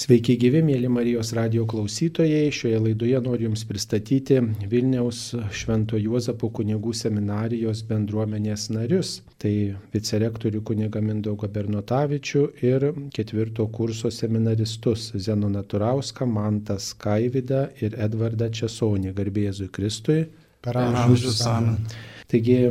Sveiki gyvi, mėly Marijos radio klausytojai. Šioje laidoje noriu Jums pristatyti Vilniaus Švento Juozapo kunigų seminarijos bendruomenės narius. Tai vicerektorių kunigą Mindaugą Bernotavičių ir ketvirto kurso seminaristus Zenoną Turauską, Mantas Kaividą ir Edvardą Česonį, garbėzui Kristui. Per amžius amen. Taigi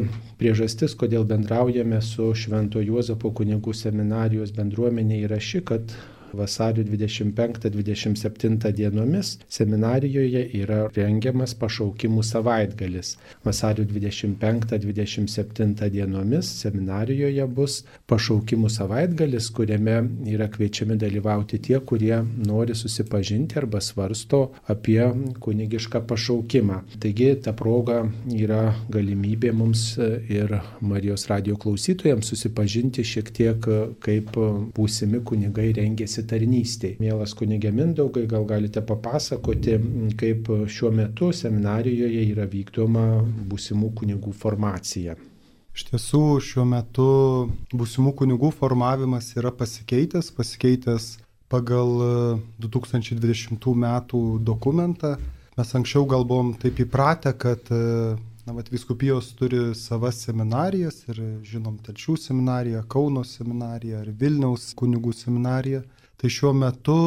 priežastis, kodėl bendraujame su Švento Juozapo kunigų seminarijos bendruomenė yra ši, kad vasario 25-27 dienomis seminarijoje yra rengiamas pašaukimų savaitgalis. Vasario 25-27 dienomis seminarijoje bus pašaukimų savaitgalis, kuriame yra kviečiami dalyvauti tie, kurie nori susipažinti arba svarsto apie kunigišką pašaukimą. Taigi ta proga yra galimybė mums ir Marijos radio klausytojams susipažinti šiek tiek, kaip būsimi kunigai rengėsi ėmėsi tarnystėje. Mielas kunigė Mindaugai, gal galite papasakoti, kaip šiuo metu seminarijoje yra vykdoma būsimų kunigų formacija. Iš tiesų, šiuo metu būsimų kunigų formavimas yra pasikeitęs, pasikeitęs pagal 2020 metų dokumentą. Mes anksčiau gal buvom taip įpratę, kad na, vat, viskupijos turi savas seminarijas ir žinom Telšių seminariją, Kauno seminariją ir Vilniaus kunigų seminariją. Tai šiuo metu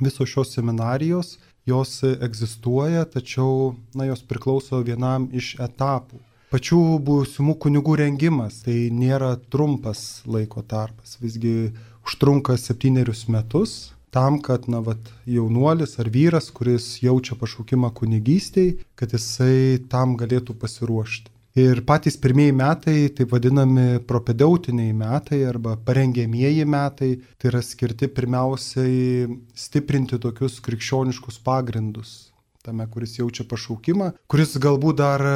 visos šios seminarijos, jos egzistuoja, tačiau na, jos priklauso vienam iš etapų. Pačių būsimų kunigų rengimas tai nėra trumpas laiko tarpas, visgi užtrunka septynerius metus tam, kad na, vat, jaunuolis ar vyras, kuris jaučia pašaukimą kunigystėj, kad jisai tam galėtų pasiruošti. Ir patys pirmieji metai, taip vadinami propedeutiniai metai arba parengėmieji metai, tai yra skirti pirmiausiai stiprinti tokius krikščioniškus pagrindus tame, kuris jaučia pašaukimą, kuris galbūt dar e,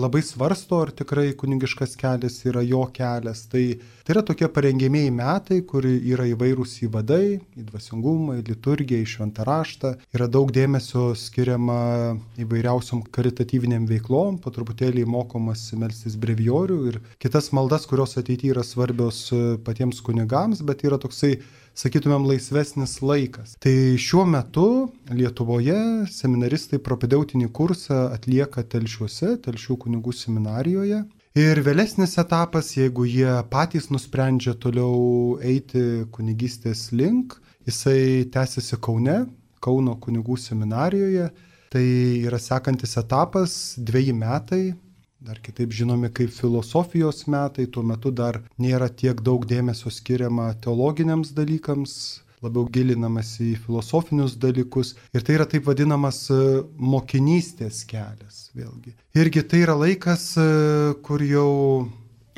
labai svarsto, ar tikrai kunigiškas kelias yra jo kelias. Tai, tai yra tokie parengėmėjai metai, kur yra įvairūs įvadai, į dvasingumą, į liturgiją, į šventą raštą. Yra daug dėmesio skiriama įvairiausiom karitatyviniam veiklom, po truputėlį mokomas melstis brevijorių ir kitas maldas, kurios ateityje yra svarbios e, patiems kunigams, bet yra toksai sakytumėm, laisvesnis laikas. Tai šiuo metu Lietuvoje seminaristai propedeutinį kursą atlieka telšiuose, telšių kunigų seminarijoje. Ir vėlesnis etapas, jeigu jie patys nusprendžia toliau eiti kunigystės link, jisai tęsiasi Kaune, Kauno kunigų seminarijoje. Tai yra sekantis etapas, dviejai metai, dar kitaip žinomi kaip filosofijos metai, tuo metu dar nėra tiek daug dėmesio skiriama teologiniams dalykams, labiau gilinamas į filosofinius dalykus ir tai yra taip vadinamas e, mokinystės kelias vėlgi. Irgi tai yra laikas, e, kur jau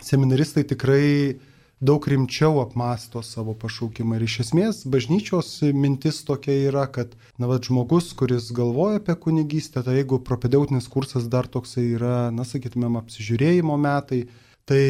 seminaristai tikrai daug rimčiau apmąsto savo pašaukimą. Ir iš esmės bažnyčios mintis tokia yra, kad, na, va, žmogus, kuris galvoja apie kunigystę, tai jeigu propedeutinis kursas dar toksai yra, na, sakytumėm, apsižiūrėjimo metai, tai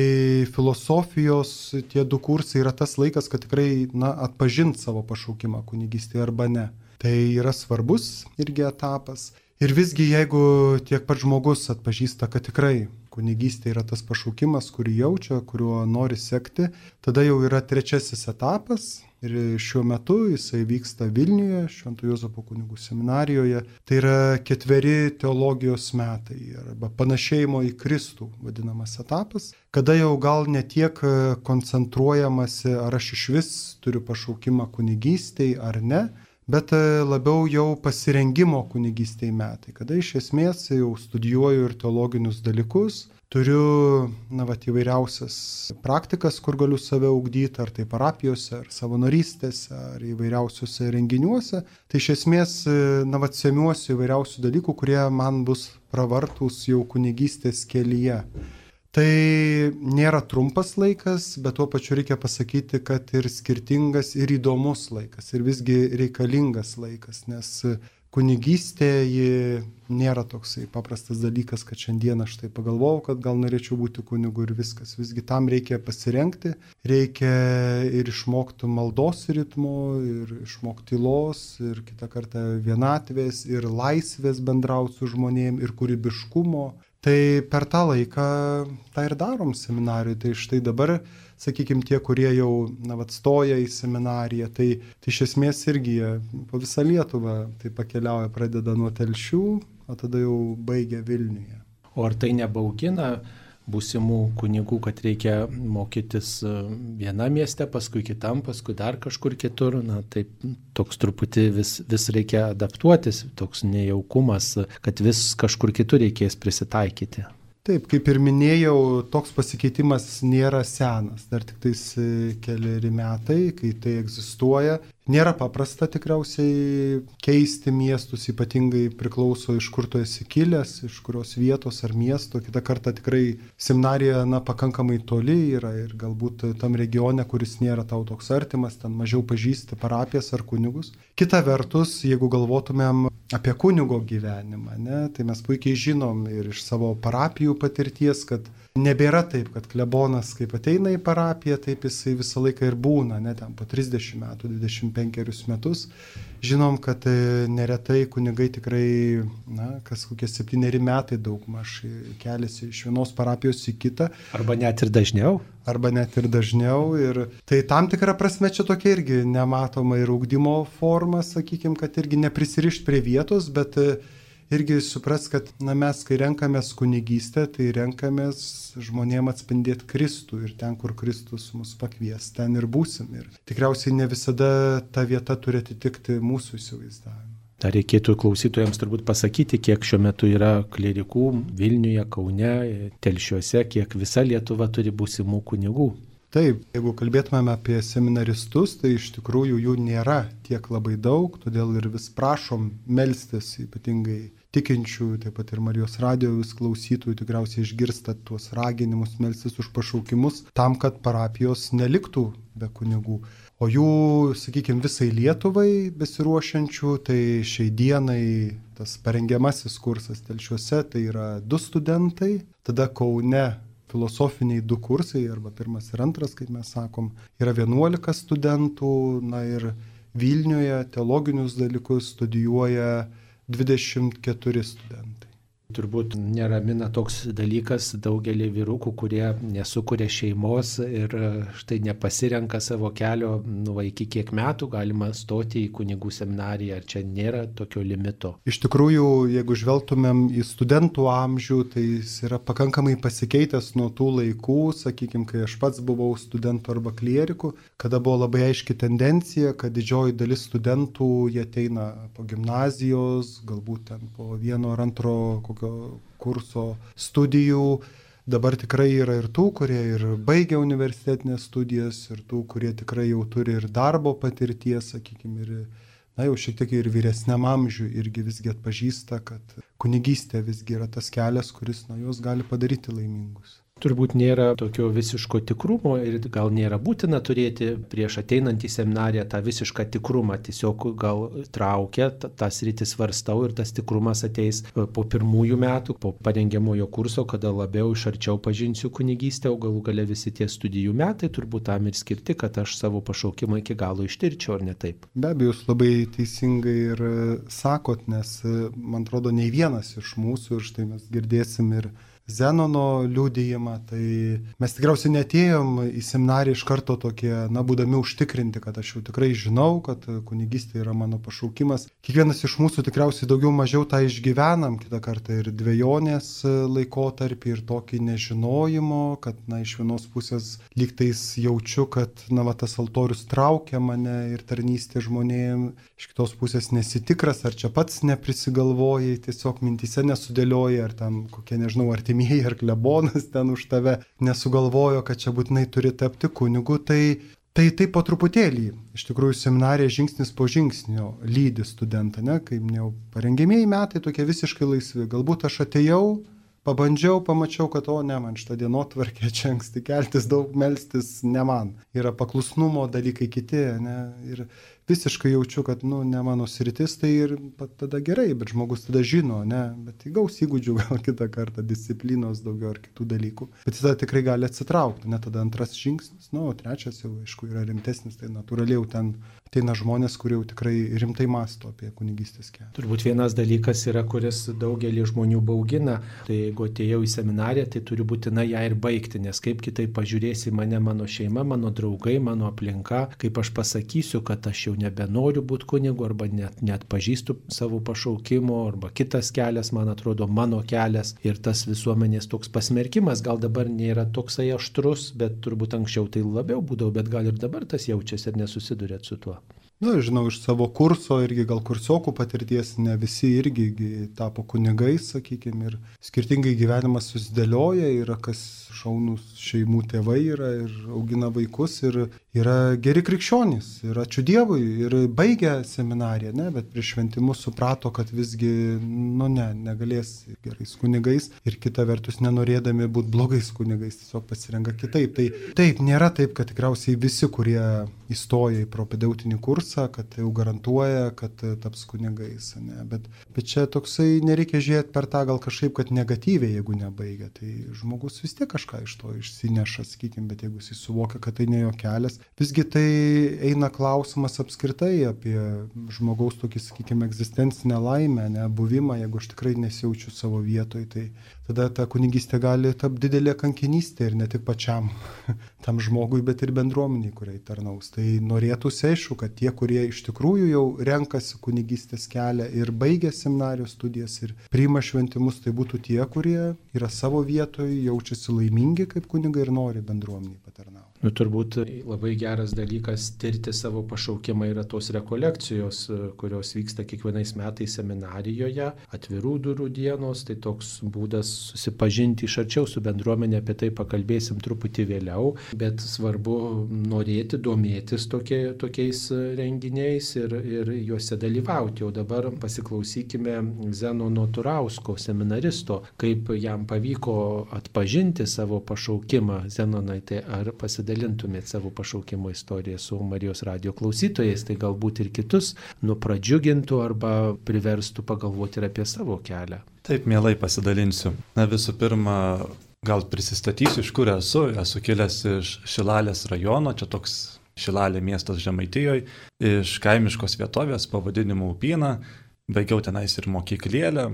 filosofijos tie du kursai yra tas laikas, kad tikrai, na, atpažint savo pašaukimą kunigystėje arba ne. Tai yra svarbus irgi etapas. Ir visgi, jeigu tiek pat žmogus atpažįsta, kad tikrai kunigystė yra tas pašaukimas, kurį jaučia, kuriuo nori sekti. Tada jau yra trečiasis etapas ir šiuo metu jisai vyksta Vilniuje, Švento Jozapo kunigų seminarijoje. Tai yra ketveri teologijos metai arba panašėjimo į Kristų vadinamas etapas, kada jau gal netiek koncentruojamasi, ar aš iš vis turiu pašaukimą kunigystėj ar ne bet e, labiau jau pasirengimo kunigystėje metai, kada iš esmės jau studijuoju ir teologinius dalykus, turiu, na, va, įvairiausias praktikas, kur galiu save ugdyti, ar tai parapijose, ar savanorystėse, ar įvairiausiuose renginiuose. Tai iš esmės, e, na, va, semiuosi įvairiausių dalykų, kurie man bus pravartus jau kunigystės kelyje. Tai nėra trumpas laikas, bet tuo pačiu reikia pasakyti, kad ir skirtingas, ir įdomus laikas, ir visgi reikalingas laikas, nes kunigystė ji nėra toksai paprastas dalykas, kad šiandieną aš tai pagalvojau, kad gal norėčiau būti kunigu ir viskas. Visgi tam reikia pasirenkti, reikia ir išmokti maldos ritmo, ir išmokti tylos, ir kitą kartą vienatvės, ir laisvės bendrauti su žmonėm, ir kūrybiškumo Tai per tą laiką tą ir darom seminarijui. Tai štai dabar, sakykime, tie, kurie jau na, atstoja į seminariją, tai, tai iš esmės irgi jie po visą Lietuvą tai pakeliauja, pradeda nuo telšių, o tada jau baigia Vilniuje. O ar tai nebaugina? Būsimų kunigų, kad reikia mokytis e, vienam mieste, paskui kitam, paskui dar kažkur kitur. Na, taip, toks truputį vis, vis reikia adaptuotis, toks nejaukumas, kad vis kažkur kitur reikės prisitaikyti. Taip, kaip ir minėjau, toks pasikeitimas nėra senas, dar tik tais e, keliari metai, kai tai egzistuoja Nėra paprasta tikriausiai keisti miestus, ypatingai priklauso iš kur tu esi kilęs, iš kurios vietos ar miesto. Kita kartą tikrai seminarija na, pakankamai toli yra ir galbūt tam regione, kuris nėra tau toks artimas, ten mažiau pažįsti parapijas ar kunigus. Kita vertus, jeigu galvotumėm apie kunigo gyvenimą, ne, tai mes puikiai žinom ir iš savo parapijų patirties, kad Nebėra taip, kad klebonas, kaip ateina į parapiją, taip jisai visą laiką ir būna, net ten po 30 metų, 25 metus. Žinom, kad e, neretai kunigai tikrai, na, kas kokie septyneri metai daug maž keliasi iš vienos parapijos į kitą. Arba net ir dažniau. Arba net ir dažniau. Ir tai tam tikrą prasme čia tokia irgi nematoma ir augdymo forma, sakykime, kad irgi neprisirišt prie vietos, bet uh, irgi supras, kad na, mes, kai renkamės kunigystę, tai renkamės žmonėm atspindėti Kristų ir ten, kur Kristus mus pakvies, ten ir būsim. Ir tikriausiai ne visada ta vieta turi atitikti mūsų įsivaizdavimą. Dar reikėtų klausytojams turbūt pasakyti, kiek šiuo metu yra klerikų Vilniuje, Kaune, Telšiuose, kiek visa Lietuva turi būsimų kunigų. Taip, jeigu kalbėtumėme apie seminaristus, tai iš tikrųjų jų nėra tiek labai daug, todėl ir vis prašom melstis ypatingai tikinčių, taip pat ir Marijos radijos klausytojų tikriausiai išgirsta tuos raginimus melstis už pašaukimus tam, kad parapijos neliktų be kunigų. O jų, sakykime, visai Lietuvai besiruošiančių, tai šiai dienai tas parengiamasis kursas telšiuose tai yra du studentai, tada Kaune filosofiniai du kursai, arba pirmas ir antras, kaip mes sakom, yra 11 studentų, na ir Vilniuje teologinius dalykus studijuoja 24 studentai. Turbūt neramina toks dalykas daugelį vyrukų, kurie nesukuria šeimos ir e, štai nepasirenka savo kelio, nu, iki kiek metų galima stoti į kunigų seminariją, ar čia nėra tokio limito. Iš tikrųjų, jeigu žvelgtumėm į studentų amžių, tai jis yra pakankamai pasikeitęs nuo tų laikų, sakykime, kai aš pats buvau studentų arba klierikų, kada buvo labai aiški tendencija, kad didžioji dalis studentų jie ateina po gimnazijos, galbūt ten po vieno ar antro kokio tokio kurso studijų. Dabar tikrai yra ir tų, kurie ir baigia universitetinės studijas, ir tų, kurie tikrai jau turi ir darbo patirties, sakykime, ir, na, jau šiek tiek ir vyresniam amžiui irgi visgi atpažįsta, kad kunigystė visgi yra tas kelias, kuris, na, juos gali padaryti laimingus turbūt nėra tokio visiško tikrumo ir gal nėra būtina turėti prieš ateinant į seminariją tą visišką tikrumą. Tiesiog gal traukia, tas rytis varstau ir tas tikrumas ateis e, po pirmųjų metų, po parengiamojo kurso, kada labiau iš arčiau pažinsiu kunigystę, o galų gale visi tie studijų metai turbūt tam ir skirti, kad aš savo pašaukimą iki galo ištirčiau, ar ne taip? Be abejo, jūs labai teisingai ir e, sakot, nes e, man atrodo, nei vienas iš mūsų, ir štai mes girdėsim ir Zenono liūdėjimą, tai mes tikriausiai netėjom į seminariją iš karto tokie, na, būdami užtikrinti, kad aš jau tikrai žinau, kad kunigystė yra mano pašaukimas. Kiekvienas iš mūsų tikriausiai daugiau mažiau tą išgyvenam, kitą kartą ir dviejonės laikotarpį, ir tokį nežinojimo, kad, na, iš vienos pusės lygtais jaučiu, kad, na, va, tas altorius traukia mane ir tarnystė žmonėms, iš kitos pusės nesitikras, ar čia pats neprisigalvojai, tiesiog mintise nesudėliojai, ar tam kokie, nežinau, arti artimieji ar klebonas ten už tave nesugalvojo, kad čia būtinai turi tapti kunigu, tai Tai taip po truputėlį, iš tikrųjų seminarija žingsnis po žingsnio lydi studentą, ne, kaip minėjau, parengėmėjai metai tokie visiškai laisvi. Galbūt aš atėjau, pabandžiau, pamačiau, kad o ne, man šitą dienotvarkę čia anksti keltis, daug melstis, ne man. Yra paklusnumo dalykai kiti, ne, ir visiškai jaučiu, kad, nu, ne mano sritis, tai ir tada gerai, bet žmogus tada žino, ne, bet įgaus įgūdžių gal kitą kartą, disciplinos daugiau ar kitų dalykų. Bet tada tikrai gali atsitraukti, ne tada antras žingsnis, nu, trečias jau, aišku, yra rimtesnis, tai natūraliai jau ten ateina žmonės, kurie jau tikrai rimtai masto apie kunigystės kelią. Turbūt vienas dalykas yra, kuris daugelį žmonių baugina, tai jeigu atėjau į seminariją, tai turiu būtinai ją ir baigti, nes kaip kitaip pažiūrėsi mane mano šeima, mano draugai, mano aplinka, kaip aš pasakysiu, kad aš jau nebenoriu būti kunigu arba net, net pažįstu savo pašaukimo, arba kitas kelias, man atrodo, mano kelias ir tas visuomenės toks pasmerkimas gal dabar nėra toksai aštrus, bet turbūt anksčiau tai labiau būdavo, bet gal ir dabar tas jaučiasi ir nesusidurėt su tuo. Na, žinau, iš savo kurso irgi gal kursiokų patirties ne visi irgi tapo kunigais, sakykime, ir skirtingai gyvenimas susidėlioja, yra kas šaunus šeimų tėvai yra ir augina vaikus ir yra geri krikščionys ir ačiū Dievui ir baigė seminariją, ne, bet prieš šventimus suprato, kad visgi, nu ne, negalės gerais kunigais ir kita vertus nenorėdami būti blogais kunigais, tiesiog pasirenka kitaip. Tai taip, nėra taip, kad tikriausiai visi, kurie įstoja į propedeutinį kursą, kad jau garantuoja, kad taps kunigais. Ne? Bet, bet čia toksai nereikia žiūrėti per tą gal kažkaip, kad negatyviai, jeigu nebaigia. Tai žmogus vis tiek kažką iš to išsineša, sakykime, bet jeigu jis suvokia, kad tai ne jo kelias. Visgi tai eina klausimas apskritai apie žmogaus tokį, sakykime, egzistencinę laimę, ne, buvimą, jeigu aš tikrai nesijaučiu savo vietoj, tai tada ta kunigystė gali tapti didelė kankinystė ir ne tik pačiam tam žmogui, bet ir bendruomeniai, kuriai tarnaus. Tai norėtųsi aišku, kad tie, kurie iš tikrųjų jau renkasi kunigystės kelią ir baigia seminarijos studijas ir priima šventimus, tai būtų tie, kurie yra savo vietoje, jaučiasi laimingi kaip kunigai ir nori bendruomeniai patarnauti. Nu, turbūt labai geras dalykas tirti savo pašaukimą yra tos rekolekcijos, kurios vyksta kiekvienais metais seminarijoje, atvirų durų dienos, tai toks būdas susipažinti iš arčiau su bendruomenė, apie tai pakalbėsim truputį vėliau, bet svarbu norėti, domėtis tokie, tokiais renginiais ir, ir juose dalyvauti. O dabar pasiklausykime Zenono Turausko seminaristo, kaip jam pavyko atpažinti savo pašaukimą. Zenonai, tai ar pasidaryti? Pasidalintumėt savo pašaukimo istoriją su Marijos radio klausytojais, tai galbūt ir kitus nupradžiugintų arba priverstų pagalvoti ir apie savo kelią. Taip, mielai pasidalinsiu. Na visų pirma, gal prisistatysiu, iš kur esu. Esu kilęs iš Šilalės rajono, čia toks Šilalė miestas Žemaitijoje, iš kaimiškos vietovės pavadinimu Upyna, baigiau tenais ir mokyklėlę.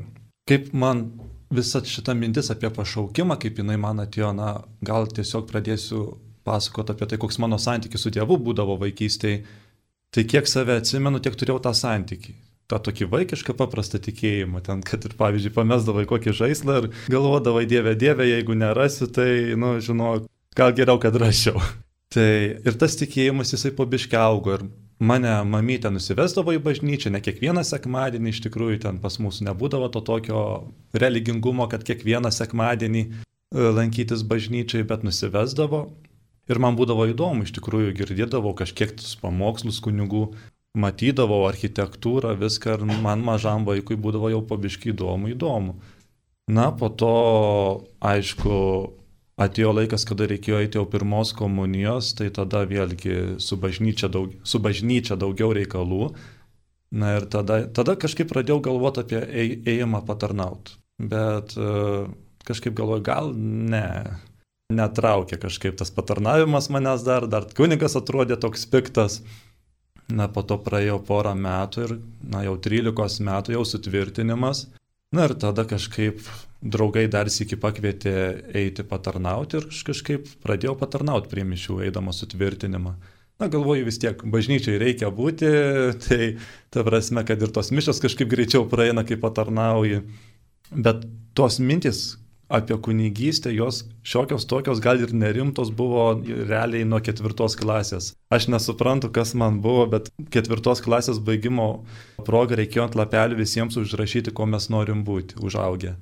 Kaip man visa šita mintis apie pašaukimą, kaip jinai man atėjo, na, gal tiesiog pradėsiu pasakoti apie tai, koks mano santykis su Dievu būdavo vaikystėje, tai kiek save atsimenu, tiek turėjau tą santykį. Ta tokį vaikišką paprastą tikėjimą, ten, kad ir pavyzdžiui, pamesdavai kokį žaislą ir galvodavai, Dieve, Dieve, jeigu nerasiu, tai, nu, žinau, gal geriau, kad rašiau. Tai ir tas tikėjimas jisai pabiškiai augo ir mane mamytė nusivesdavo į bažnyčią, ne kiekvieną sekmadienį, iš tikrųjų ten pas mus nebūdavo to tokio religingumo, kad kiekvieną sekmadienį e, lankytis bažnyčiai, bet nusivesdavo Ir man būdavo įdomu, iš tikrųjų girdėdavau kažkiek pamokslus kunigų, matydavau architektūrą, viską ir man mažam vaikui būdavo jau pabiškai įdomu, įdomu. Na, po to, aišku, atėjo laikas, kada reikėjo eiti jau pirmos komunijos, tai tada vėlgi su bažnyčia, daug, su bažnyčia daugiau reikalų. Na ir tada, tada kažkaip pradėjau galvoti apie ėjimą patarnauti. Bet uh, kažkaip galvoju, gal ne, netraukė kažkaip tas patarnavimas manęs dar, dar kunigas atrodė toks piktas. Na, po to praėjo porą metų ir, na, jau 13 metų jau sutvirtinimas. Na ir tada kažkaip draugai dar sėki pakvietė eiti patarnauti ir kažkaip pradėjau patarnauti prie mišių, eidamas sutvirtinimą. Na, galvoju, vis tiek bažnyčiai reikia būti, tai ta prasme, kad ir tos mišos kažkaip greičiau praeina, kai patarnauji. Bet tos mintis, apie kunigystę, jos šiokios tokios gal ir nerimtos buvo realiai nuo ketvirtos klasės. Aš nesuprantu, kas man buvo, bet ketvirtos klasės baigimo proga reikėjo ant lapelių visiems užrašyti, ko mes norim būti, užaugę.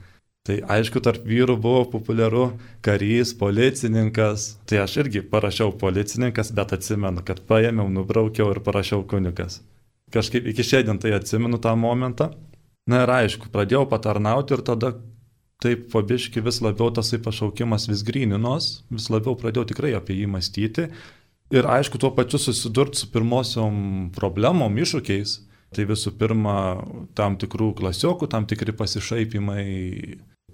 Tai aišku, tarp vyrų buvo populiaru karys, policininkas. Tai aš irgi parašiau policininkas, bet atsimenu, kad paėmiau, nubraukiau ir parašiau kunigas. Kažkaip iki šiandien tai atsimenu tą momentą. Na ir aišku, pradėjau patarnauti ir tada taip pabiški vis labiau tasai pašaukimas vis grininos, vis labiau pradėjau tikrai apie jį mąstyti. Ir aišku, tuo pačiu susidurti su pirmosiom problemom, iššūkiais. Tai visų pirma, tam tikrų klasiokų, tam tikri pasišaipimai,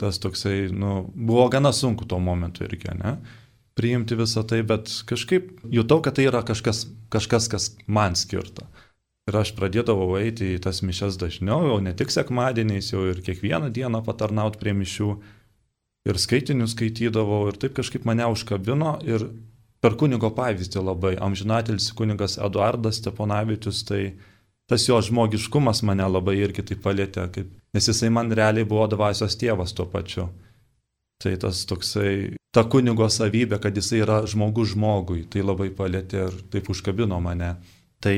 tas toksai, nu, buvo gana sunku tuo momentu irgi, ne? priimti visą tai, bet kažkaip jutau, kad tai yra kažkas, kažkas kas man skirta. Ir aš pradėdavau eiti į tas mišes dažniau, jau ne tik sekmadieniais, jau ir kiekvieną dieną patarnauti prie mišių. Ir skaitinius skaitydavau ir taip kažkaip mane užkabino ir per kunigo pavyzdį labai. Amžinatelis kunigas Eduardas Steponavičius, tai tas jo žmogiškumas mane labai irgi taip palėtė, kaip, nes jisai man realiai buvo dvasios tėvas tuo pačiu. Tai tas toksai, ta kunigo savybė, kad jisai yra žmogus žmogui, tai labai palėtė ir taip užkabino mane. Tai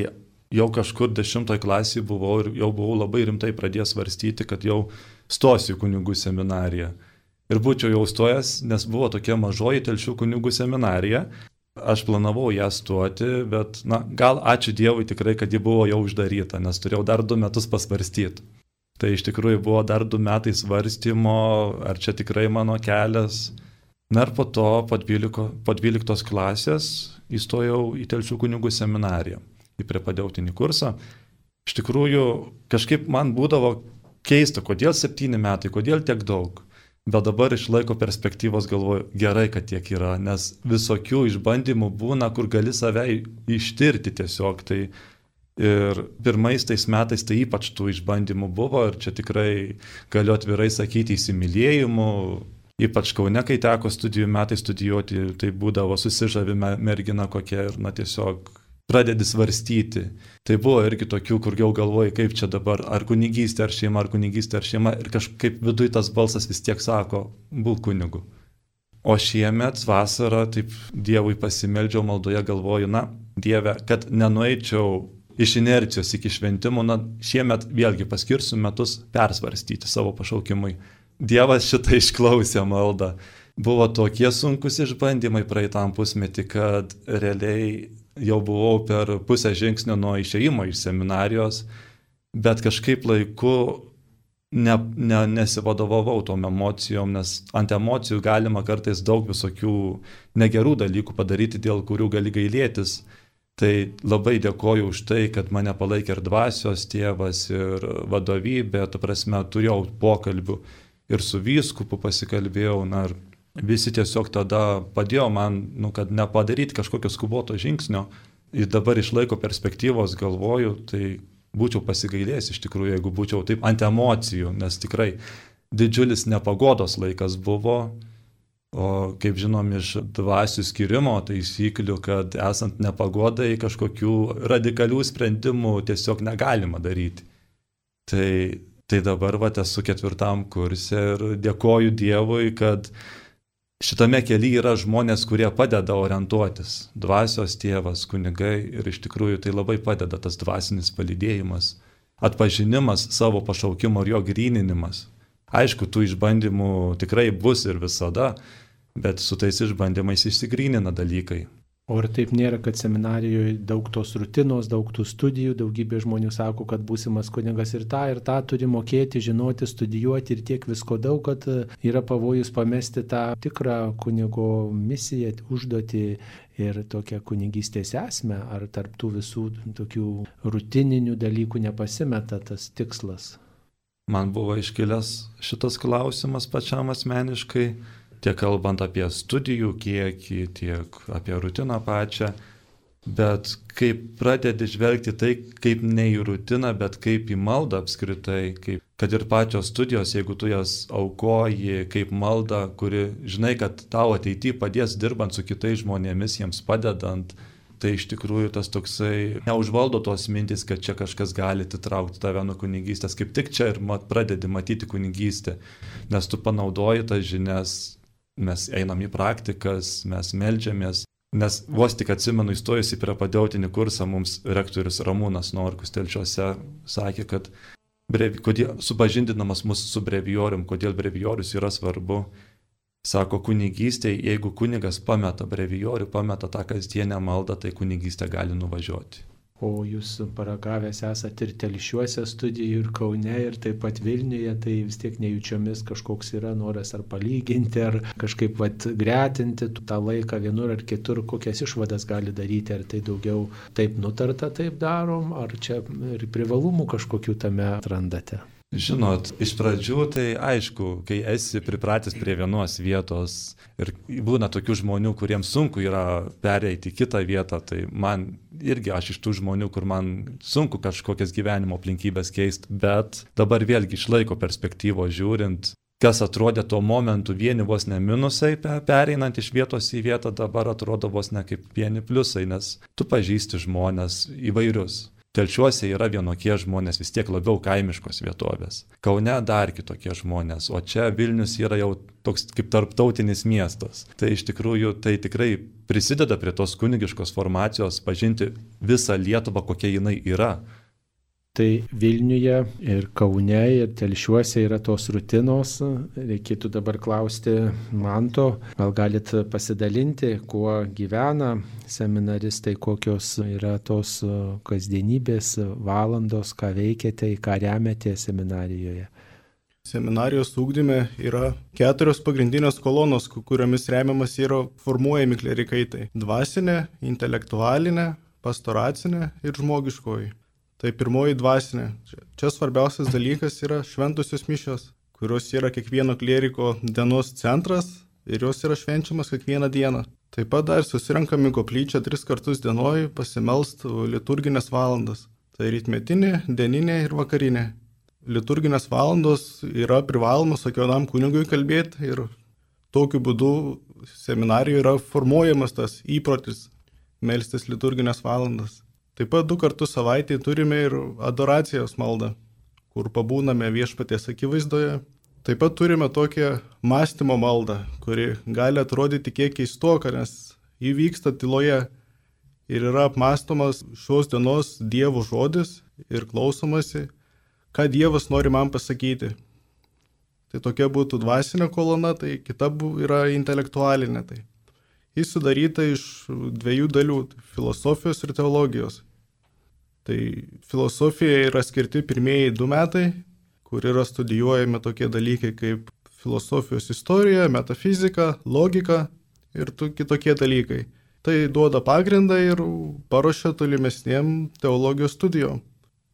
jau kažkur dešimtoj klasėje buvau ir jau buvau labai rimtai pradėjęs svarstyti, kad jau stosiu kunigų seminariją. Ir būčiau jau stojęs, nes buvo tokia mažoji telšių kunigų seminarija. Aš planavau ją stoti, bet, na, gal ačiū Dievui tikrai, kad ji buvo jau uždaryta, nes turėjau dar du metus pasvarstyti. Tai iš tikrųjų buvo dar du metai svarstymo, ar čia tikrai mano kelias. Na ir po to, po 12, po 12 klasės, įstojau į Telšių kunigų seminariją į prepadeutinį kursą. Iš tikrųjų, kažkaip man būdavo keista, kodėl septyni metai, kodėl tiek daug. Bet dabar iš laiko perspektyvos galvoju, gerai, kad tiek yra, nes visokių išbandymų būna, kur gali save ištirti tiesiog. Tai ir pirmais tais metais tai ypač tų išbandymų buvo ir čia tikrai galiu atvirai sakyti įsimylėjimų. Ypač Kaune, kai teko studijų metai studijuoti, tai būdavo susižavime mergina kokia ir, na, tiesiog pradedi svarstyti. Tai buvo irgi tokių, kur jau galvoji, kaip čia dabar, ar kunigystė, ar šeima, ar kunigystė, ar šeima, ir kažkaip viduj tas balsas vis tiek sako, būk kunigu. O šiemet vasarą taip Dievui pasimeldžiau maldoje, galvoju, na, Dieve, kad nenueičiau iš inercijos iki šventimų, na, šiemet vėlgi paskirsiu metus persvarstyti savo pašaukimui. Dievas šitą išklausė maldą. Buvo tokie sunkus išbandymai praeitam pusmetį, kad realiai jau buvau per pusę žingsnio nuo išeimo iš seminarijos, bet kažkaip laiku ne, ne, nesivadovavau tom emocijom, nes ant emocijų galima kartais daug visokių negerų dalykų padaryti, dėl kurių gali gailėtis. Tai labai dėkoju už tai, kad mane palaikė ir dvasios tėvas, ir vadovybė, tu prasme, turėjau pokalbių ir su vyskupu pasikalbėjau, na ir visi tiesiog tada padėjo man, nu, kad nepadaryti kažkokio skuboto žingsnio. Ir dabar iš laiko perspektyvos galvoju, tai būčiau pasigailėjęs iš tikrųjų, jeigu būčiau taip ant emocijų, nes tikrai didžiulis nepagodos laikas buvo. O kaip žinom iš dvasių skirimo taisyklių, kad esant nepagodai kažkokių radikalių sprendimų tiesiog negalima daryti. Tai, tai dabar va esu ketvirtam kursė ir dėkoju Dievui, kad šitame kelyje yra žmonės, kurie padeda orientuotis. Dvasios tėvas, kunigai ir iš tikrųjų tai labai padeda tas dvasinis palydėjimas, atpažinimas savo pašaukimo ir jo gryninimas. Aišku, tų išbandymų tikrai bus ir visada, bet su tais išbandymais išsigrynina dalykai. O ir taip nėra, kad seminarijoje daug tos rutinos, daug tų studijų, daugybė žmonių sako, kad būsimas kunigas ir tą, ir tą turi mokėti, žinoti, studijuoti ir tiek visko daug, kad e, yra pavojus pamesti tą tikrą kunigo misiją, užduoti ir tokią kunigystės esmę, ar tarptų visų tokių rutininių dalykų nepasimeta tas tikslas. Man buvo iškilęs šitas klausimas pačiam asmeniškai tiek kalbant apie studijų kiekį, tiek apie rutiną pačią. Bet kai pradedi žvelgti tai kaip ne į rutiną, bet kaip į maldą apskritai, kaip, kad ir pačios studijos, jeigu tu jas aukoji kaip maldą, kuri žinai, kad tau ateityje padės dirbant su kitais žmonėmis, jiems padedant, tai iš tikrųjų tas toksai neužvaldo tos mintis, kad čia kažkas gali atitraukti tave nuo kunigystės. Kaip tik čia ir mat, pradedi matyti kunigystę, nes tu panaudoji tas žinias mes einam į praktikas, mes melžiamės. Nes vos tik atsimenu įstojus į prepadeutinį kursą, mums rektorius Ramūnas Norkus telčiuose sakė, kad brevi, kodėl, supažindinamas mus su brevijorium, kodėl brevijorius yra svarbu. Sako kunigystė, jeigu kunigas pameta brevijorių, pameta tą kasdienę maldą, tai kunigystė gali nuvažiuoti o jūs paragavęs esate ir telšiuose studijų, ir Kaune, ir taip pat Vilniuje, tai vis tiek nejučiomis kažkoks yra noras ar palyginti, ar kažkaip vat, gretinti tą laiką vienur ar kitur, kokias išvadas gali daryti, ar tai daugiau taip nutarta, taip darom, ar čia ir privalumų kažkokių tame atrandate. Žinot, iš pradžių tai aišku, kai esi pripratęs prie vienos vietos ir būna tokių žmonių, kuriems sunku yra pereiti kitą vietą, tai man irgi aš iš tų žmonių, kur man sunku kažkokias gyvenimo aplinkybės keisti, bet dabar vėlgi iš laiko perspektyvos žiūrint, kas atrodė tuo momentu vieni vos ne minusai pereinant iš vietos į vietą, dabar atrodo vos ne kaip vieni pliusai, nes tu pažįsti žmonės įvairius telšiuose yra vienokie žmonės, vis tiek labiau kaimiškos vietovės. Kaune dar kitokie žmonės, o čia Vilnius yra jau toks kaip tarptautinis miestas. Tai iš tikrųjų tai tikrai prisideda prie tos kunigiškos formacijos pažinti visą Lietuvą, kokia jinai yra. Tai Vilniuje ir Kaune ir Telšiuose yra tos rutinos. Reikėtų dabar klausti Manto, gal galit pasidalinti, kuo gyvena seminaristai, kokios yra tos kasdienybės valandos, ką veikiate, į ką remiate seminarijoje. Seminarijos ūkdyme yra keturios pagrindinės kolonos, kuriomis remiamas yra formuojami klerikai. Tai dvasinė, intelektualinė, pastoracinė ir žmogiškoji. Tai pirmoji dvasinė. Čia, svarbiausias dalykas yra šventusios mišios, kurios yra kiekvieno klieriko dienos centras ir jos yra švenčiamas kiekvieną dieną. Taip pat dar susirenkame koplyčią tris kartus dienoj pasimelst liturginės valandas. Tai rytmetinė, dieninė ir vakarinė. Liturginės valandos yra privalomos kiekvienam kunigui kalbėti ir tokiu būdu seminarijoje yra formuojamas tas įprotis melstis liturginės valandas. Taip pat du kartus savaitėje turime ir adoracijos maldą, kur pabūname viešpaties akivaizdoje. Taip pat turime tokią mąstymo maldą, kuri gali atrodyti kiek keistoka, nes jį vyksta tyloje ir yra apmastomas šios dienos Dievo žodis ir klausomasi, ką Dievas nori man pasakyti. Tai tokia būtų dvasinė kolona, tai kita yra intelektualinė. Tai Jis sudaryta iš dviejų dalių - filosofijos ir teologijos. Tai filosofija yra skirti pirmieji du metai, kur yra studijuojami tokie dalykai kaip filosofijos istorija, metafizika, logika ir kitokie dalykai. Tai duoda pagrindą ir paruošia tolimesniem teologijos studijom.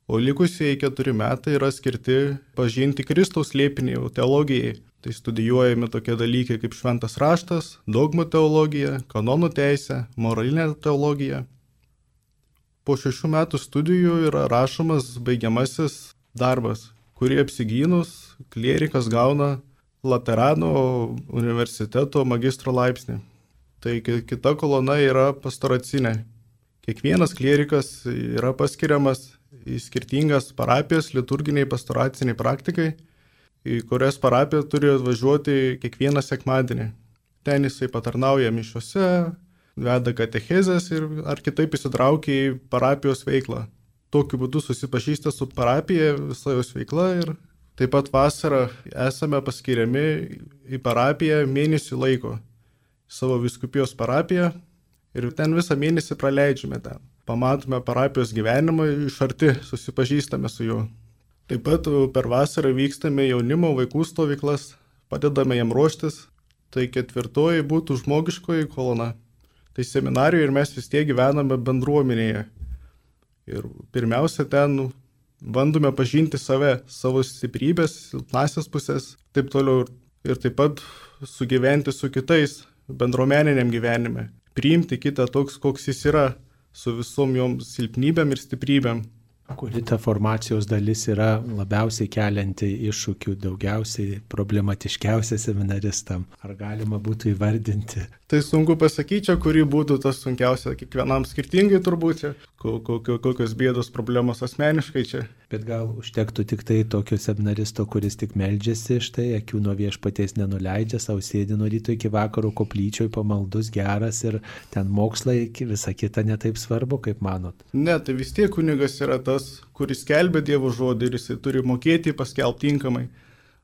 O likusieji keturi metai yra skirti pažinti Kristaus liepinį teologijai. Tai studijuojami tokie dalykai kaip šventas raštas, dogmų teologija, kanonų teisė, moralinė teologija. Po šešių metų studijų yra rašomas baigiamasis darbas, kurį apsigynus klierikas gauna Laterano universiteto magistro laipsnį. Tai kita kolona yra pastoracinė. Kiekvienas klierikas yra paskiriamas į skirtingas parapijas liturginiai pastoraciniai praktikai į kurias parapiją turi atvažiuoti kiekvieną sekmadienį. Ten jisai patarnauja mišiuose, veda katechezės ir ar kitaip įsitraukia į parapijos veiklą. Tokiu būdu susipažįsta su parapija, visa jos veikla ir taip pat vasarą esame paskiriami į parapiją mėnesį laiko, savo viskupijos parapiją ir ten visą mėnesį praleidžiame ten. Pamatome parapijos gyvenimą iš arti, susipažįstame su juo. Taip pat per vasarą vykstame jaunimo vaikų stovyklas, padedame jam ruoštis. Tai ketvirtoji būtų žmogiškoji kolona. Tai seminarijoje ir mes vis tiek gyvename bendruomenėje. Ir pirmiausia, ten bandome pažinti save, savo stiprybės, silpnasias pusės, taip toliau. Ir taip pat sugyventi su kitais bendruomeniniam gyvenime. Priimti kitą toks, koks jis yra, su visom jom silpnybėm ir stiprybėm. Kuri ta formacijos dalis yra labiausiai kelianti iššūkių, daugiausiai problematiškiausia seminaristam? Ar galima būtų įvardinti? Tai sunku pasakyti, kuri būtų tas sunkiausia, kiekvienam skirtingai turbūt, kokios bėdos problemos asmeniškai čia. Bet gal užtektų tik tai tokio seminaristo, kuris tik meldžiasi štai, akių nuo viešpaties nenuleidžia, savo sėdi nuo ryto iki vakaro koplyčioj, pamaldus geras ir ten mokslai, visa kita netaip svarbu, kaip manot. Ne, tai vis tiek kunigas yra tas, kuris kelbė Dievo žodį ir jisai turi mokėti paskelbti tinkamai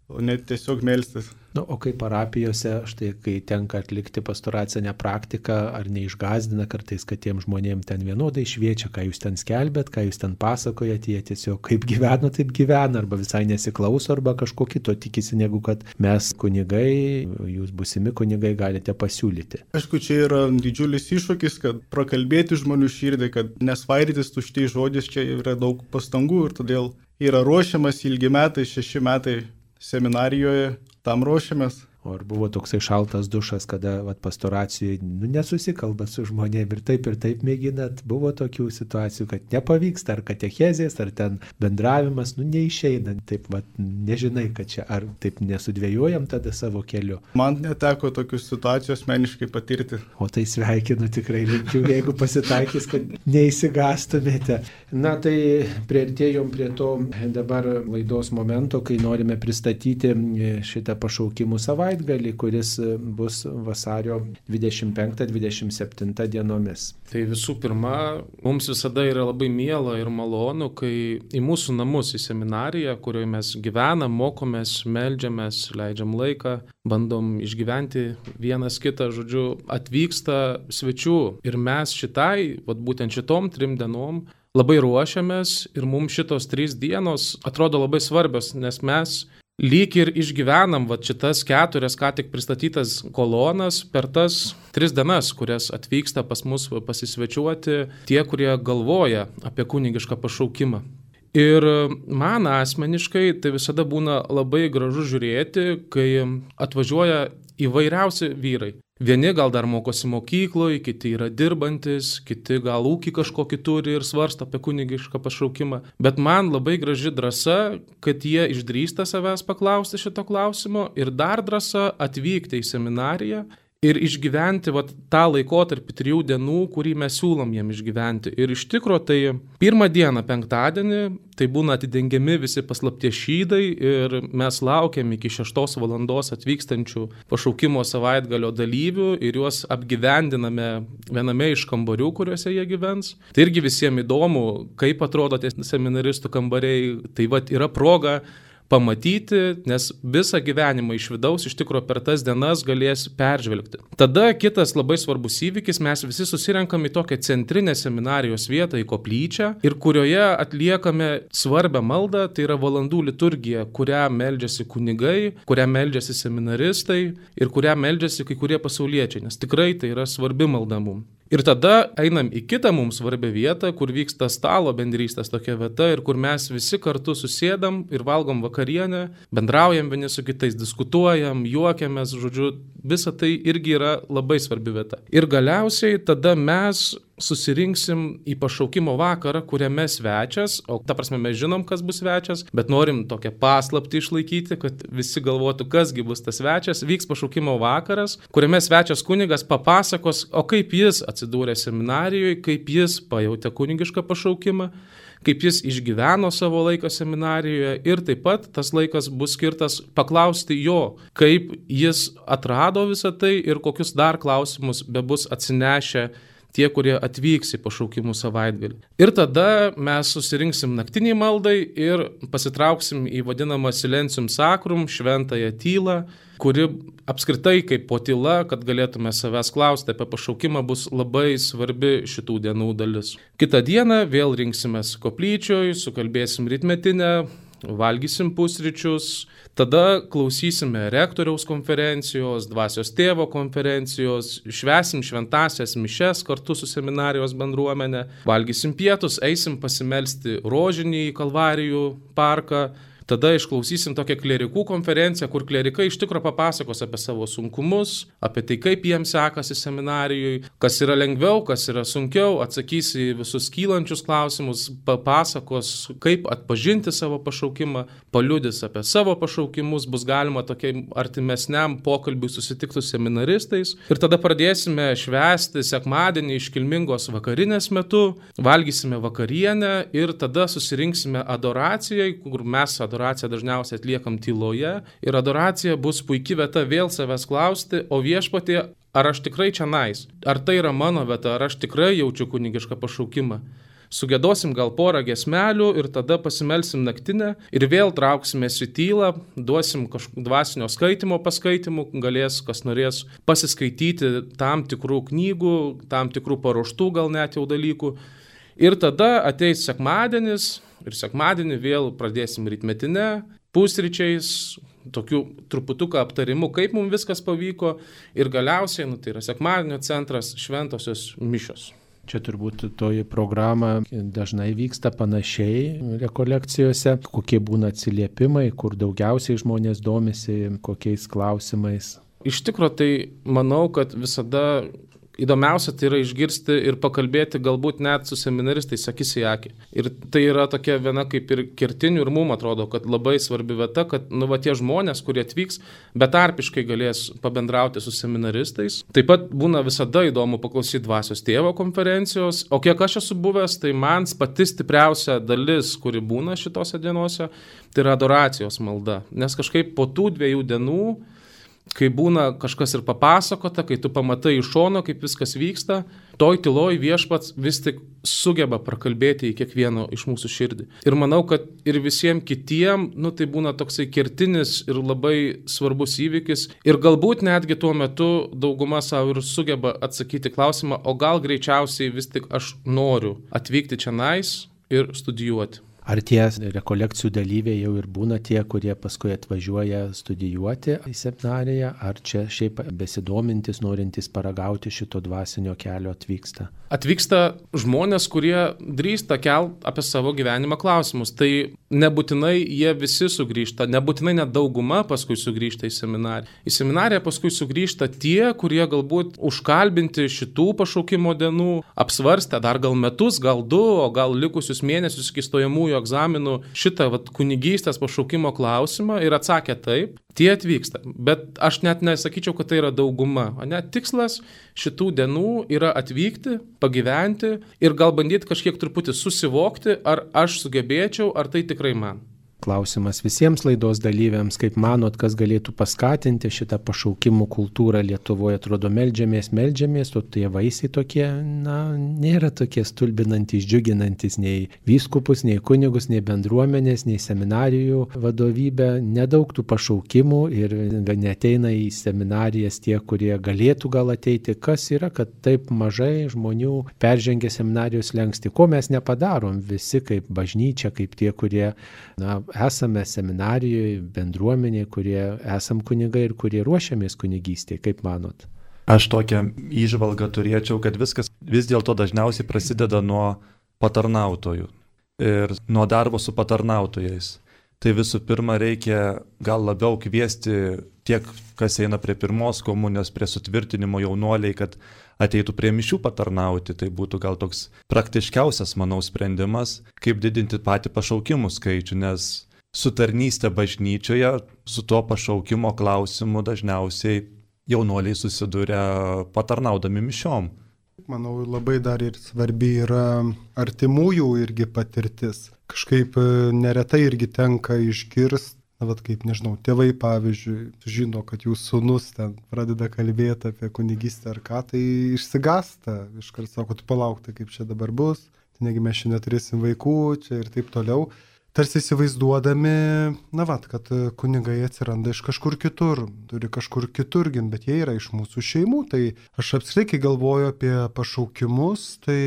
o ne tiesiog melstis. Na, nu, o kaip parapijose, štai kai tenka atlikti pastoracinę praktiką, ar neišgazdina kartais, kad tiem žmonėm ten vienodai šviečia, ką jūs ten skelbėt, ką jūs ten pasakojat, jie tiesiog kaip gyveno, taip gyvena, arba visai nesiklauso, arba kažko kito tikisi, negu kad mes kunigai, jūs busimi kunigai galite pasiūlyti. Aišku, čia yra didžiulis iššūkis, kad prakalbėti žmonių širdį, kad nesvaidytis tuštai žodis, čia yra daug pastangų ir todėl yra ruošiamas ilgi metai, šeši metai seminarijoje, tam ruošiamės. O ar buvo toksai šaltas dušas, kada vat, pastoracijoje nu, nesusikalba su žmonėmis ir taip ir taip mėginat, buvo tokių situacijų, kad nepavyksta, ar katechezės, ar ten bendravimas, nu neišeina, taip vat, nežinai, kad čia ar taip nesudvėjojam tada savo keliu. Man neteko tokių situacijų asmeniškai patirti. O tai sveikinu tikrai linkiu, jeigu pasitaikys, kad neįsigastumėte. Na tai prieartėjom prie to dabar laidos momento, kai norime pristatyti šitą pašaukimų savaitę savaitgalį, kuris e, bus vasario 25-27 dienomis. Tai visų pirma, mums visada yra labai miela ir malonu, kai į mūsų namus, į seminariją, kurioje mes gyvenam, mokomės, melžiamės, leidžiam laiką, bandom išgyventi vienas kitą, žodžiu, atvyksta svečių ir mes šitai, vad būtent šitom trim dienom, labai ruošiamės ir mums šitos trys dienos atrodo labai svarbios, nes mes lyg ir išgyvenam va šitas keturias ką tik pristatytas kolonas per tas tris dienas, kurias atvyksta pas mus pasisvečiuoti tie, kurie galvoja apie kunigišką pašaukimą. Ir man asmeniškai tai visada būna labai gražu žiūrėti, kai atvažiuoja įvairiausi vyrai. Vieni gal dar mokosi mokykloje, kiti yra dirbantis, kiti gal ūkį kažkokį turi ir svarsto apie kunigišką pašaukimą. Bet man labai graži drąsa, kad jie išdrįsta savęs paklausti šito klausimo ir dar drąsa atvykti į seminariją ir išgyventi vat, tą laikotarpį trijų dienų, kurį mes siūlom jiem išgyventi. Ir iš tikrųjų tai pirmą dieną, penktadienį, tai būna atidengiami visi paslaptie šydai ir mes laukiam iki 6 valandos atvykstančių pašaukimo savaitgalio dalyvių ir juos apgyvendiname viename iš kambarių, kuriuose jie gyvens. Tai irgi visiems įdomu, kaip atrodo tie seminaristų kambariai. Tai vad yra proga pamatyti, nes visą gyvenimą iš vidaus iš tikrųjų per tas dienas galės peržvelgti. Tada kitas labai svarbus įvykis, mes visi susirenkam į tokią centrinę seminarijos vietą, į koplyčią, ir kurioje atliekame svarbę maldą, tai yra valandų liturgija, kurią meldžiasi kunigai, kurią meldžiasi seminaristai ir kurią meldžiasi kai kurie pasauliečiai, nes tikrai tai yra svarbi malda mums. Ir tada einam į kitą mums svarbią vietą, kur vyksta stalo bendrystės tokia vieta ir kur mes visi kartu susėdam ir valgom vakarienę, bendraujam vieni su kitais, diskutuojam, juokiamės, žodžiu, visa tai irgi yra labai svarbi vieta. Ir galiausiai tada mes susirinksim į pašaukimo vakarą, kuriame svečias, o ta prasme mes žinom, kas bus svečias, bet norim tokią paslapti išlaikyti, kad visi galvotų, kasgi bus tas svečias, vyks pašaukimo vakaras, kuriame svečias kunigas papasakos, o kaip jis atsidūrė seminarijoje, kaip jis pajutė kunigišką pašaukimą kaip jis išgyveno savo laiką seminarijoje ir taip pat tas laikas bus skirtas paklausti jo, kaip jis atrado visą tai ir kokius dar klausimus be bus atsinešę tie, kurie atvyks į pašaukimų savaitgalį. Ir tada mes susirinksim naktiniai maldai ir pasitrauksim į vadinamą silencium sacrum, šventąją tylą, kuri apskritai kaip po tyla, kad galėtume savęs klausti apie pašaukimą, bus labai svarbi šitų dienų dalis. Kita diena vėl rinksimės koplyčioj, sukalbėsim rytmetinę, valgysim pusryčius, Tada klausysime rektoriaus konferencijos, dvasios tėvo konferencijos, švesim šventasias mišes kartu su seminarijos bendruomenė, valgysim pietus, eisim pasimelsti rožinį į Kalvarijų parką, Tada išklausysim tokią klerikų konferenciją, kur klerikai iš tikrųjų papasakos apie savo sunkumus, apie tai, kaip jiems sekasi seminarijoje, kas yra lengviau, kas yra sunkiau, atsakys į visus kylančius klausimus, papasakos, kaip atpažinti savo pašaukimą, paliudys apie savo pašaukimus, bus galima tokiai artimesniam pokalbiui susitikti su seminaristais. Ir tada pradėsime švęsti sekmadienį iškilmingos vakarinės metu, valgysime vakarienę ir tada susirinksime adoracijai, kur mes adoracijai adoraciją dažniausiai atliekam tyloje ir adoracija bus puikia vieta vėl savęs klausti, o viešpatie, ar aš tikrai čia nais, ar tai yra mano vieta, ar aš tikrai jaučiu kunigišką pašaukimą. Sugėdosim gal porą gesmelių ir tada pasimelsim naktinę ir vėl trauksimės į tylą, duosim dvasinio skaitimo paskaitimų, galės kas norės pasiskaityti tam tikrų knygų, tam tikrų paruoštų gal net jau dalykų. Ir tada ateis sekmadienis, Ir sekmadienį vėl pradėsim rytmetinę, pusryčiais, tokių truputuką aptarimų, kaip mums viskas pavyko. Ir galiausiai, nu, tai yra sekmadienio centras šventosios mišios. Čia turbūt toji programa dažnai vyksta panašiai rekolekcijose, kokie būna atsiliepimai, kur daugiausiai žmonės domisi, kokiais klausimais. Iš tikrųjų, tai manau, kad visada įdomiausia tai yra išgirsti ir pakalbėti galbūt net su seminaristais akis į akį. Ir tai yra tokia viena kaip ir kertinių ir mums atrodo, kad labai svarbi vieta, kad nu va tie žmonės, kurie atvyks, betarpiškai galės pabendrauti su seminaristais. Taip pat būna visada įdomu paklausyti dvasios tėvo konferencijos, o kiek aš esu buvęs, tai man pati stipriausia dalis, kuri būna šitose dienose, tai yra adoracijos malda. Nes kažkaip po tų dviejų dienų kai būna kažkas ir papasakota, kai tu pamatai iš šono, kaip viskas vyksta, toj tyloj viešpats vis tik sugeba prakalbėti į kiekvieno iš mūsų širdį. Ir manau, kad ir visiems kitiem, nu tai būna toksai kertinis ir labai svarbus įvykis. Ir galbūt netgi tuo metu dauguma savo ir sugeba atsakyti klausimą, o gal greičiausiai vis tik aš noriu atvykti čia nais ir studijuoti. Ar tie rekolekcijų dalyviai jau ir būna tie, kurie paskui atvažiuoja studijuoti į seminariją, ar čia šiaip besidomintis, norintys paragauti šito dvasinio kelio atvyksta? Atvyksta žmonės, kurie drįsta kelt apie savo gyvenimą klausimus. Tai nebūtinai jie visi sugrįžta, nebūtinai net dauguma paskui sugrįžta į seminariją. Į seminariją paskui sugrįžta tie, kurie galbūt užkalbinti šitų pašaukimo dienų, apsvarstę dar gal metus, gal du, o gal likusius mėnesius iki stojamųjų stojamųjų egzaminų šitą vat, kunigystės pašaukimo klausimą ir atsakė taip, tie atvyksta. Bet aš net nesakyčiau, kad tai yra dauguma. Ne, tikslas šitų dienų yra atvykti, pagyventi ir gal bandyti kažkiek truputį susivokti, ar aš sugebėčiau, ar tai tikrai man. Klausimas visiems laidos dalyviams, kaip manot, kas galėtų paskatinti šitą pašaukimų kultūrą Lietuvoje. Atrodo, melžiamės, melžiamės, o tie vaisiai tokie, na, nėra tokie stulbinantis, džiuginantis nei vyskupus, nei kunigus, nei bendruomenės, nei seminarijų vadovybę. Nedaug tų pašaukimų ir neteina į seminarijas tie, kurie galėtų gal ateiti. Kas yra, kad taip mažai žmonių peržengia seminarijos lengsti? Ko mes nepadarom visi kaip bažnyčia, kaip tie, kurie, na, esame seminarijoje, bendruomenėje, kurie esam kunigai ir kurie ruošiamės kunigystėje, kaip manot? Aš tokią įžvalgą turėčiau, kad viskas vis dėlto dažniausiai prasideda nuo patarnautojų ir nuo darbo su patarnautojais. Tai visų pirma reikia gal labiau kviesti tiek, kas eina prie pirmos komunijos, prie sutvirtinimo jaunuoliai, kad ateitų prie mišių patarnauti, tai būtų gal toks praktiškiausias, manau, sprendimas, kaip didinti patį pašaukimų skaičių, nes su tarnystė bažnyčioje, su tuo pašaukimo klausimu dažniausiai jaunuoliai susiduria patarnaudami mišiom. Manau, labai dar ir svarbi yra artimųjų irgi patirtis. Kažkaip e, neretai irgi tenka išgirsti Na, vat kaip, nežinau, tėvai, pavyzdžiui, žino, kad jų sunus ten pradeda kalbėti apie kunigystę ar ką, tai išsigasta, iškart sako, tu palauk, tai kaip čia dabar bus, tai negi mes šiandien neturėsim vaikų, čia ir taip toliau tarsi įsivaizduodami, na vat, kad kunigai atsiranda iš kažkur kitur, turi kažkur kitur gimti, bet jie yra iš mūsų šeimų. Tai aš apskritai, kai galvoju apie pašaukimus, tai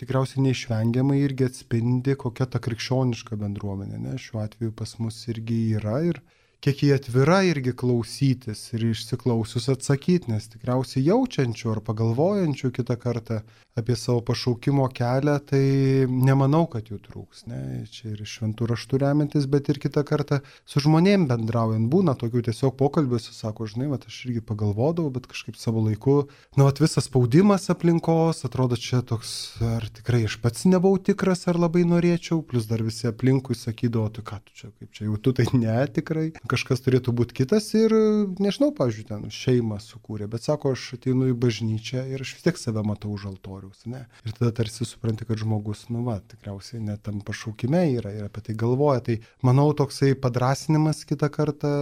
tikriausiai neišvengiamai irgi atspindi, kokia ta krikščioniška bendruomenė. Ne? Šiuo atveju pas mus irgi yra ir kiek jie atvira irgi klausytis ir išsiklausius atsakyti, nes tikriausiai jaučiančių ar pagalvojančių kitą kartą apie savo pašaukimo kelią, tai nemanau, kad jų trūks. Ne? Čia ir šventų raštų remiantis, bet ir kitą kartą su žmonėm bendraujant. Būna tokių tiesiog pokalbių, sako, žinai, va, aš irgi pagalvodavau, bet kažkaip savo laiku, na, va, visas spaudimas aplinkos, atrodo čia toks, ar tikrai aš pats nebuvau tikras, ar labai norėčiau, plus dar visi aplinkui sakydavo, tu ką tu čia, kaip čia jau tu tai ne tikrai kažkas turėtų būti kitas ir, nežinau, pavyzdžiui, ten šeimą sukūrė, bet sako, aš ateinu į bažnyčią ir aš vis tiek save matau už altoriaus, ne? Ir tada tarsi supranti, kad žmogus, nu va, tikriausiai net tam pašaukime yra ir apie tai galvoja. Tai manau, toksai padrasinimas kitą kartą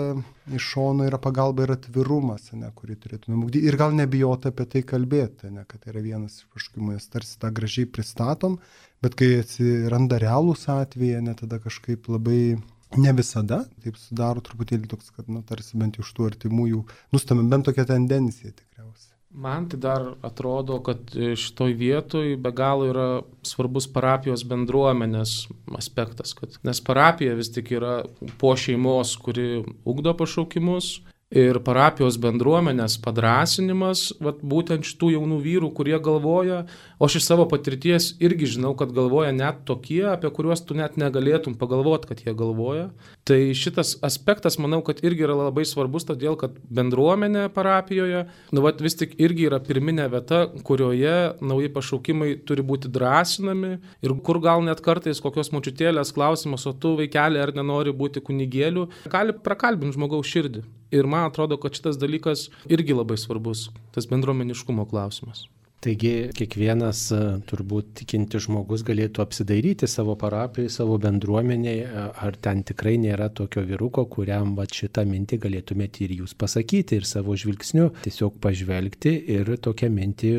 iš šono yra pagalba ir atvirumas, ne, kurį turėtume ugdyti. Ir gal nebijoti apie tai kalbėti, ne, kad tai yra vienas iš pašaukimų, nes tarsi tą gražiai pristatom, bet kai atsiranda realūs atvejai, ne tada kažkaip labai Ne visada, taip sudaro truputėlį toks, kad, na, tarsi bent iš tų artimųjų nustamė bent tokia tendencija tikriausiai. Man tai dar atrodo, kad šitoj vietoj be galo yra svarbus parapijos bendruomenės aspektas, kad, nes parapija vis tik yra po šeimos, kuri ugdo pašaukimus ir parapijos bendruomenės padrasinimas, vat, būtent šitų jaunų vyrų, kurie galvoja, o aš iš savo patirties irgi žinau, kad galvoja net tokie, apie kuriuos tu net negalėtum pagalvoti, kad jie galvoja. Tai šitas aspektas, manau, kad irgi yra labai svarbus, todėl kad bendruomenė parapijoje, nu, vat, vis tik irgi yra pirminė vieta, kurioje nauji pašaukimai turi būti drąsinami ir kur gal net kartais kokios mučiutėlės klausimas, o tu vaikeli ar nenori būti kunigėliu, gali prakalbinti žmogaus širdį. Ir man atrodo, kad šitas dalykas irgi labai svarbus, tas bendruomeniškumo klausimas. Taigi kiekvienas e, turbūt tikinti žmogus galėtų apsidairyti savo parapijai, savo bendruomeniai, e, ar ten tikrai nėra tokio viruko, kuriam va šitą mintį galėtumėte ir jūs pasakyti ir savo žvilgsniu tiesiog pažvelgti ir tokią mintį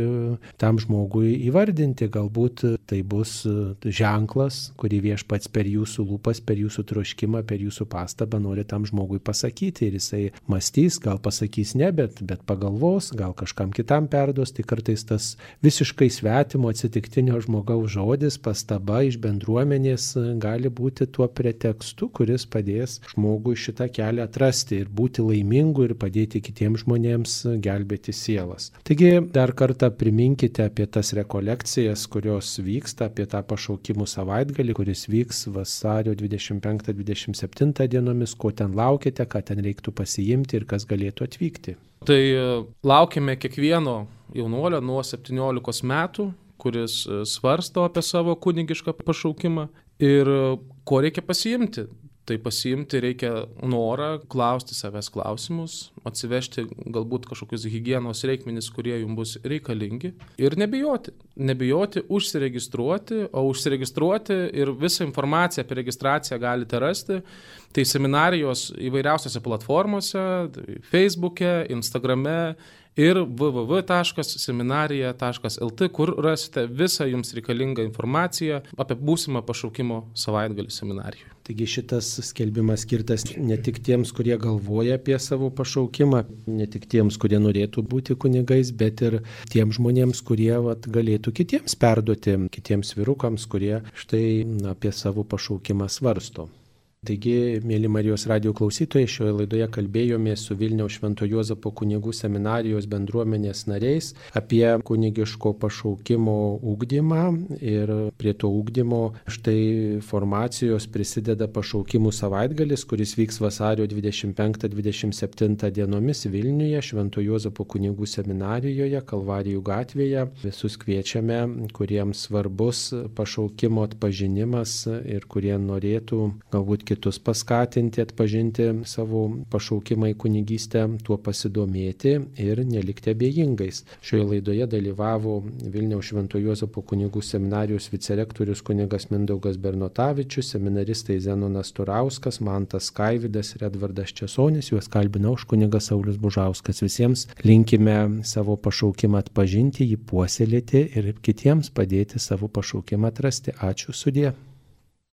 tam žmogui įvardinti. Galbūt tai bus ženklas, kurį viešpats per jūsų lūpas, per jūsų troškimą, per jūsų pastabą nori tam žmogui pasakyti ir jisai mąstys, gal pasakys ne, bet, bet pagalvos, gal kažkam kitam perduos, tai kartais tas visiškai svetimo atsitiktinio žmogaus žodis, pastaba iš bendruomenės gali būti tuo pretekstu, kuris padės žmogui šitą kelią atrasti ir būti laimingu ir padėti kitiems žmonėms gelbėti sielas. Taigi dar kartą priminkite apie tas rekolekcijas, kurios vyksta, apie tą pašaukimų savaitgalį, kuris vyks vasario 25-27 dienomis, ko ten laukite, ką ten reiktų pasiimti ir kas galėtų atvykti. Tai laukime kiekvieno jaunuolio nuo 17 metų, kuris e, svarsto apie savo kunigišką pašaukimą ir e, ko reikia pasiimti. Tai pasiimti reikia norą klausti savęs klausimus, atsivežti galbūt kažkokius hygienos reikmenis, kurie jums bus reikalingi ir nebijoti. Nebijoti užsiregistruoti, o užsiregistruoti ir visą informaciją apie registraciją galite rasti. Tai seminarijos įvairiausiose platformose, tai Facebook'e, Instagram'e ir www.seminarija.lt, kur rasite visą jums reikalingą informaciją apie būsimą pašaukimo savaitgalį seminarijoje. Taigi šitas skelbimas skirtas ne tik tiems, kurie galvoja apie savo pašaukimą, ne tik tiems, kurie norėtų būti kunigais, bet ir tiems žmonėms, kurie vat, galėtų kitiems perduoti, kitiems vyrukams, kurie štai apie savo pašaukimą svarsto. Taigi, mėly Marijos radio klausytojai, šioje laidoje kalbėjome su Vilniaus Švento Juozapo kunigų seminarijos bendruomenės nariais apie kunigiško pašaukimo ūkdymą ir prie to ūkdymo štai formacijos prisideda pašaukimų savaitgalis, kuris vyks vasario 25-27 dienomis Vilniuje, Švento Juozapo kunigų seminarijoje, Kalvarijų gatvėje. Visus kviečiame, kuriems svarbus pašaukimo atpažinimas ir kurie norėtų galbūt kitus paskatinti, atpažinti savo pašaukimą į kunigystę, tuo pasidomėti ir nelikti abejingais. Šioje laidoje dalyvavo Vilniaus Švento Jozapo kunigų seminarijos vicerektorius kunigas Mindaugas Bernotavičius, seminaristai Zenonas Turauskas, Mantas Kaividas ir Edvardas Česonis, juos kalbino už kunigas Saulis Bužauskas. Visiems linkime savo pašaukimą atpažinti, jį puoselėti ir kitiems padėti savo pašaukimą atrasti. Ačiū sudė.